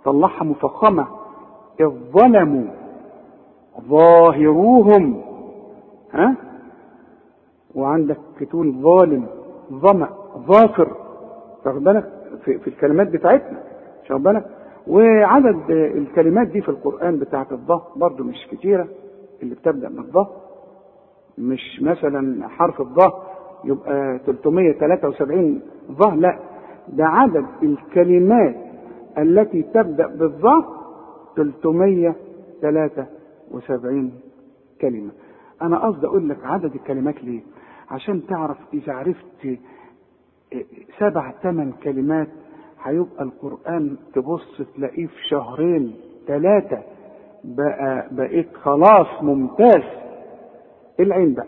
طلعها مفخمة. إذ ظلموا ظاهروهم. ها؟ وعندك تقول ظالم ظمأ ظافر. واخد بالك؟ في, في الكلمات بتاعتنا واخد بالك؟ وعدد الكلمات دي في القرآن بتاعت الضاء برضو مش كتيرة اللي بتبدأ من الضاء مش مثلا حرف الضاء يبقى 373 ضاء لا ده عدد الكلمات التي تبدأ بالضاء 373 كلمة. أنا قصدي أقول لك عدد الكلمات ليه؟ عشان تعرف إذا عرفت سبع ثمان كلمات هيبقى القرآن تبص تلاقيه في شهرين ثلاثة بقى بقيت خلاص ممتاز. العين بقى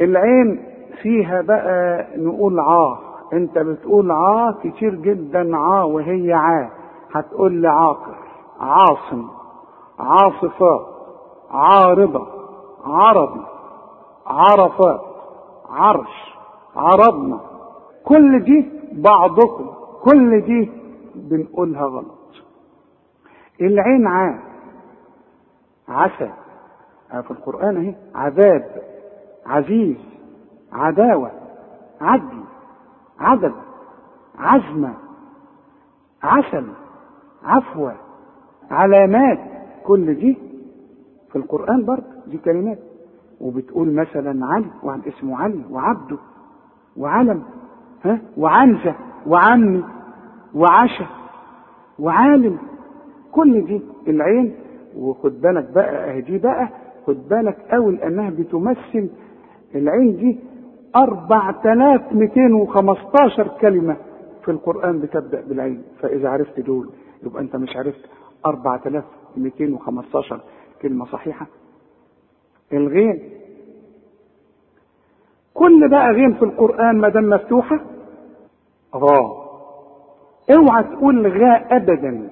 العين فيها بقى نقول عاه انت بتقول عاه كتير جدا عاه وهي عاه هتقول لي عاقر عاصم عاصفات عارضة عربي عرفات عرش عرضنا كل دي بعضكم كل دي بنقولها غلط. العين عا عسى في القرآن أهي عذاب عزيز عداوة عدل عدد عزمة عسل عفوة علامات كل دي في القرآن برضه دي كلمات. وبتقول مثلا علي وعن اسمه علي وعبده وعلم. وعنزة وعمي وعشا وعالم. كل دي العين. وخد بالك بقى اهي دي بقى خد بالك قوي لأنها بتمثل العين دي 4215 كلمة في القرآن بتبدأ بالعين. فإذا عرفت دول يبقى أنت مش عرفت 4215 كلمة صحيحة. الغين. كل بقى غين في القرآن ما دام مفتوحة غا اوعى تقول غاء ابدا.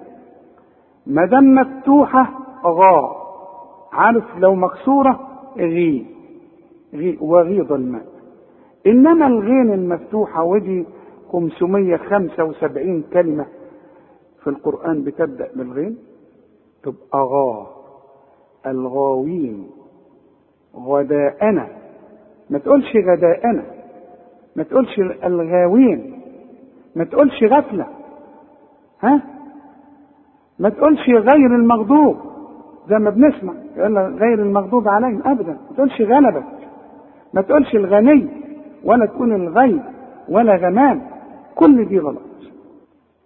ما دام مفتوحة غا عارف لو مكسورة غي. غي وغيض الماء. إنما الغين المفتوحة ودي 575 كلمة في القرآن بتبدأ بالغين؟ تبقى غا الغاوين. غداءنا. ما تقولش غداءنا. ما تقولش الغاوين. ما تقولش غفلة. ها؟ ما تقولش غير المغضوب زي ما بنسمع يقول لك غير المغضوب عليهم ابدا. ما تقولش غلبت ما تقولش الغني ولا تقول الغيب ولا غمام. كل دي غلط.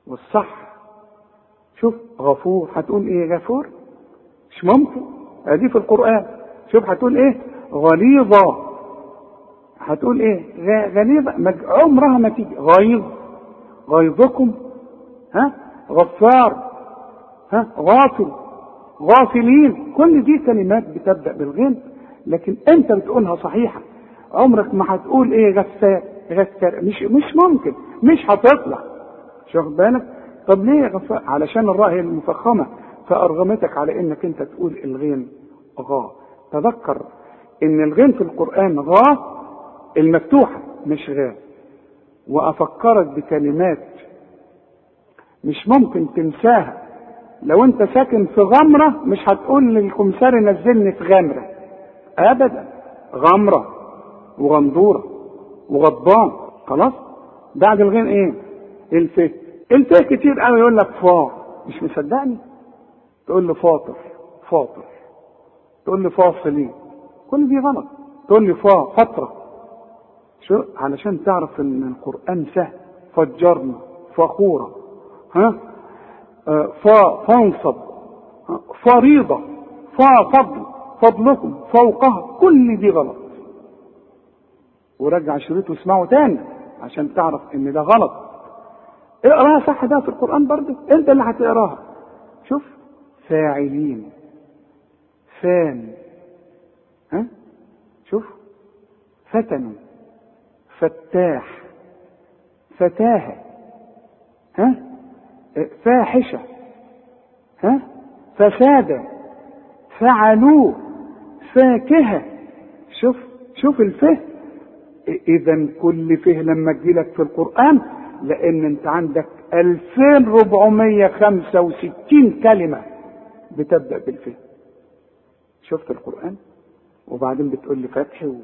والصح شوف غفور هتقول إيه غفور؟ مش ممكن. ادي في القرآن. شوف هتقول إيه؟ غليظة. هتقول إيه؟ غليظة. عمرها ما تيجي. غيظ. غيظكم ها؟ غفار ها؟ غافل غافلين. كل دي كلمات بتبدأ بالغين لكن أنت بتقولها صحيحة. عمرك ما هتقول إيه غفار غفار؟ مش مش ممكن مش هتطلع. شوف بالك؟ طب ليه غفار؟ علشان الراء هي المفخمة فأرغمتك على إنك أنت تقول الغين غا تذكر إن الغين في القرآن غا المفتوحة مش غا وأفكرك بكلمات مش ممكن تنساها. لو أنت ساكن في غمرة مش هتقول للكمساري نزلني في غمرة. ابدا. غمرة وغندورة وغضبان. خلاص؟ بعد الغين إيه؟ الف الف كتير قوي يقول لك فا مش مصدقني؟ تقول له فاطر. فاطر. تقول لي فاصلين كل دي غلط. تقول لي فا فترة شو؟ علشان تعرف إن القرآن سهل فجرنا فخورة ها؟ فا فانصب فريضة فا فضل فضلكم فوقها كل دي غلط. ورجع شريط واسمعه تاني عشان تعرف إن ده غلط. اقرأها صح ده في القرآن برضه؟ أنت اللي هتقراها. شوف فاعلين. فان. ها؟ شوف فتنوا. فتاح. فتاهة ها؟ فاحشة. ها؟ فسادة. فعلوه. فاكهة. شوف شوف الفه. إذا كل فه لما تجيلك في القرآن لأن أنت عندك 2465 كلمة بتبدأ بالفه. شفت القرآن؟ وبعدين بتقول لي فتح و...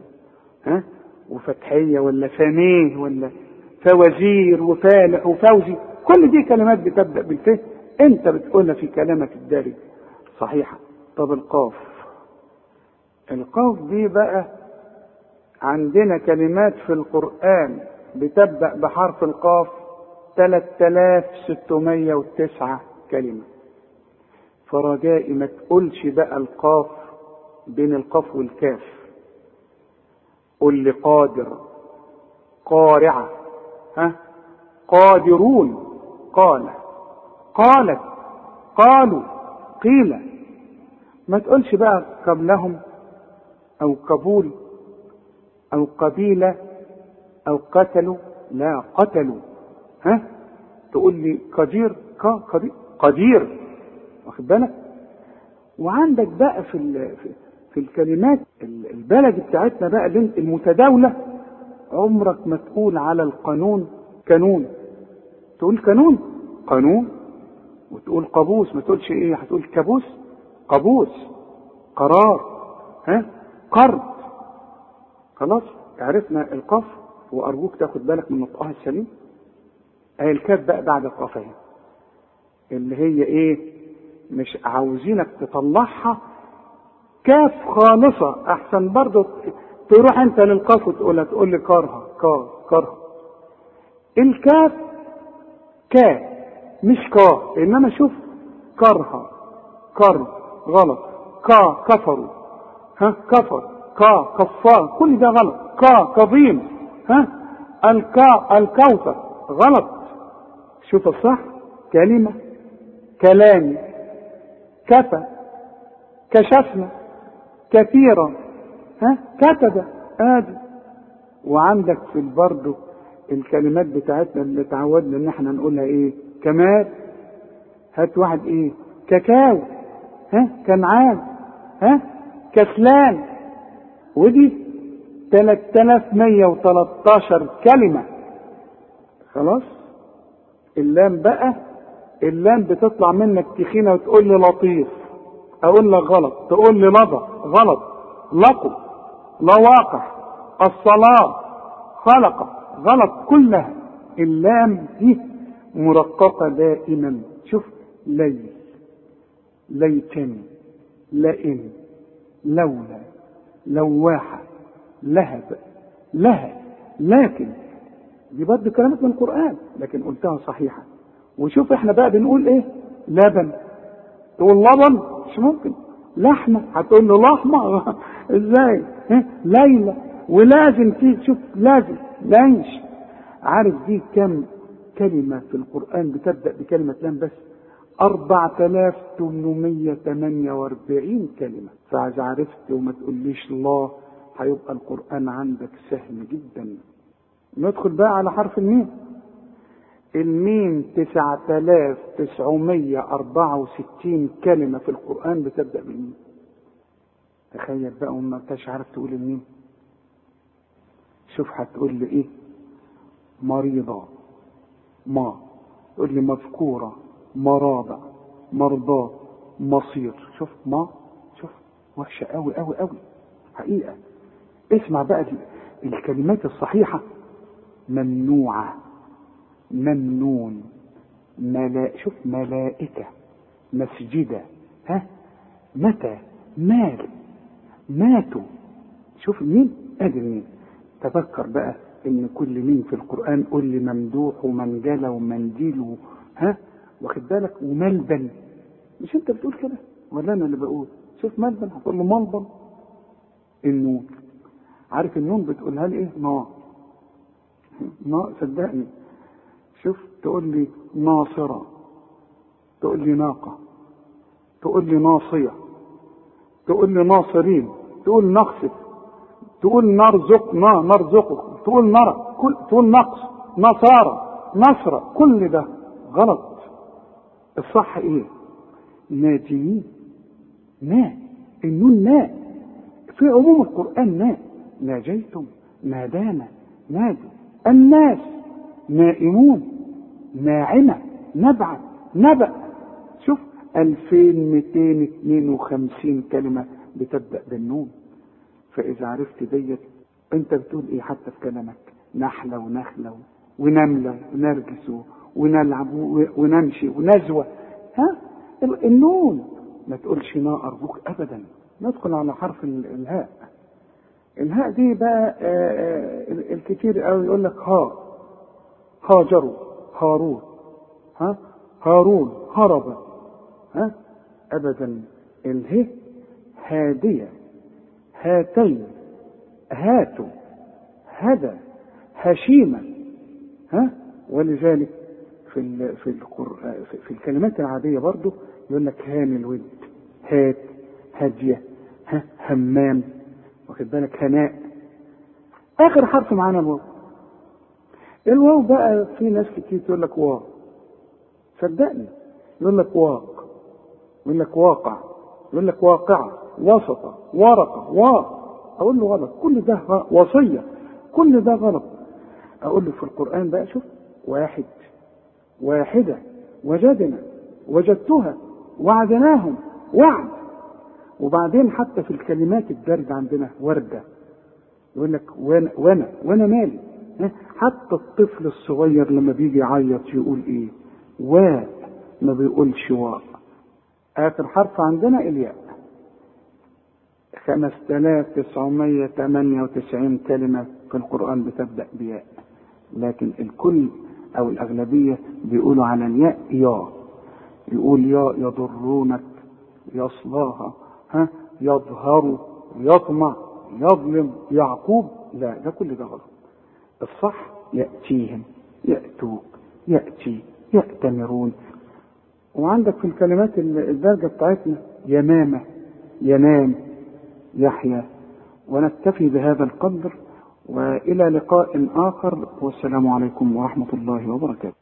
ها؟ وفتحية ولا فانيه ولا فوزير وفالح وفوزي. كل دي كلمات بتبدأ بالفه. انت بتقولها في كلامك الدارج. صحيحة طب القاف. القاف دي بقى عندنا كلمات في القرآن بتبدأ بحرف القاف 3609 كلمة. فرجائي ما تقولش بقى القاف بين القاف والكاف. قل لي قادر قارعة ها؟ قادرون قال. قالت قالوا قيل. ما تقولش بقى قبلهم أو قبول أو قبيلة أو قتلوا؟ لا قتلوا. ها؟ تقول لي قدير قدير قدير. واخد بالك؟ وعندك بقى في في, الكلمات البلد بتاعتنا بقى المتداولة. عمرك ما تقول على القانون كانون. تقول كانون قانون. وتقول قابوس ما تقولش إيه هتقول كابوس قابوس قرار ها؟ قرض. خلاص عرفنا القاف وأرجوك تاخد بالك من نطقها السليم. اهي الكاف بقى بعد القاف اهي. اللي هي إيه؟ مش عاوزينك تطلعها كاف خالصة أحسن برضه تروح أنت للقاف وتقولها تقول لي كارها كار كارها. الكاف كا مش كا إنما شوف كرها كر غلط. كا كفروا ها كفر. كا كفار. كل ده غلط. كا كظيم. ها الكا الكوثر. غلط. شوف الصح. كلمة كلامي كفى كشفنا. كثيرا. ها؟ كتب. ادي وعندك في برضه الكلمات بتاعتنا اللي تعودنا إن إحنا نقولها إيه؟ كمال. هات واحد إيه؟ كاكاو. ها؟ كنعان. ها؟ كسلان. ودي 3113 كلمة. خلاص؟ اللام بقى. اللام بتطلع منك تخينة وتقول لي لطيف. أقول لك غلط. تقول لي لضى غلط. لقب لواقع. الصلاة. خلق. غلط كلها. اللام دي مرققة دائما. شوف ليل. ليتني. لئن. لولا. لواحة. لهب. لها لكن. دي برضه كلمات من القرآن. لكن قلتها صحيحة. وشوف إحنا بقى بنقول إيه؟ لبن. تقول لبن؟ مش ممكن. لحمة. هتقول له لحمة؟ (laughs) إزاي؟ ليلى ولازم تيجي شوف لازم. لانش عارف دي كم كلمة في القرآن بتبدأ بكلمة لام بس؟ 4848 كلمة. فإذا عرفت وما تقوليش الله هيبقى القرآن عندك سهل جدا. ندخل بقى على حرف الميم. الميم 9964 كلمة في القرآن بتبدأ بالميم. تخيل بقى وما انتش عارف تقول الميم. شوف هتقول لي إيه؟ مريضة. ما. تقول لي مذكورة. مراضع مرضاة مصير. شوف ما. شوف. وحشة قوي قوي قوي حقيقة. اسمع بقى دي. الكلمات الصحيحة ممنوعة. ممنون ملا شوف ملائكة مسجدة ها؟ متى؟ مال ماتوا. شوف مين؟ ادي مين. تذكر بقى إن كل مين في القرآن قول لي ممدوح ومنجلة ومنديل. ها؟ واخد بالك؟ وملبن. مش أنت بتقول كده؟ ولا أنا اللي بقول؟ شوف ملبن هتقول له ملبن. النون عارف النون بتقولها لي إيه؟ نا نا صدقني. شوف تقول لي ناصرة تقول لي ناقة تقول لي ناصية تقول لي ناصرين تقول نقصف تقول نرزقنا نرزقكم تقول نرى كل تقول نقص نصارى نصرة كل ده غلط. الصح إيه؟ ناجيين. نا. النون نا. في عموم القرآن نا. ناجيتم نادانا نادوا. الناس نائمون. ناعمة. نبعة نبأ شوف 2252 كلمة بتبدأ بالنون. فإذا عرفت ديت أنت بتقول إيه حتى في كلامك؟ نحلة ونخلة ونملة ونرجس ونلعب ونمشي ونزوة. ها؟ النون. ما تقولش نا أرجوك أبدا. ندخل على حرف الهاء. الهاء دي بقى الكتير قوي يقول لك ها. هاجروا هارون. ها؟ هارون هرب. ها؟ ابدا. اله هادية. هاتين. هاتوا. هدى هشيمة. ها؟ ولذلك في في القرآن في الكلمات العادية برضو يقول لك هان الود. هات. هادية. ها؟ همام. واخد بالك؟ هناء. آخر حرف معانا الواو الواو بقى في ناس كتير تقول لك واو. صدقني. يقول لك واق. يقول لك واقع. يقول لك واقعة. وسطة. ورقة. وا أقول له غلط. كل ده. وصية. كل ده غلط. أقول له في القرآن بقى شوف. واحد. واحدة. وجدنا. وجدتها. وعدناهم. وعد. وبعدين حتى في الكلمات الدارجة عندنا وردة. يقول لك وأنا وأنا مالي؟ حتى الطفل الصغير لما بيجي يعيط يقول إيه؟ واء ما بيقولش واء. آخر حرف عندنا الياء. 5998 كلمة في القرآن بتبدأ بياء. لكن الكل أو الأغلبية بيقولوا على الياء يا. يقول يا يضرونك يصلاها ها يظهر يطمع يظلم يعقوب. لا ده كل ده غلط. الصح يأتيهم يأتوك يأتي يأتمرون. وعندك في الكلمات الدرجة بتاعتنا يمامة ينام يحيى ونكتفي بهذا القدر وإلى لقاء آخر والسلام عليكم ورحمة الله وبركاته.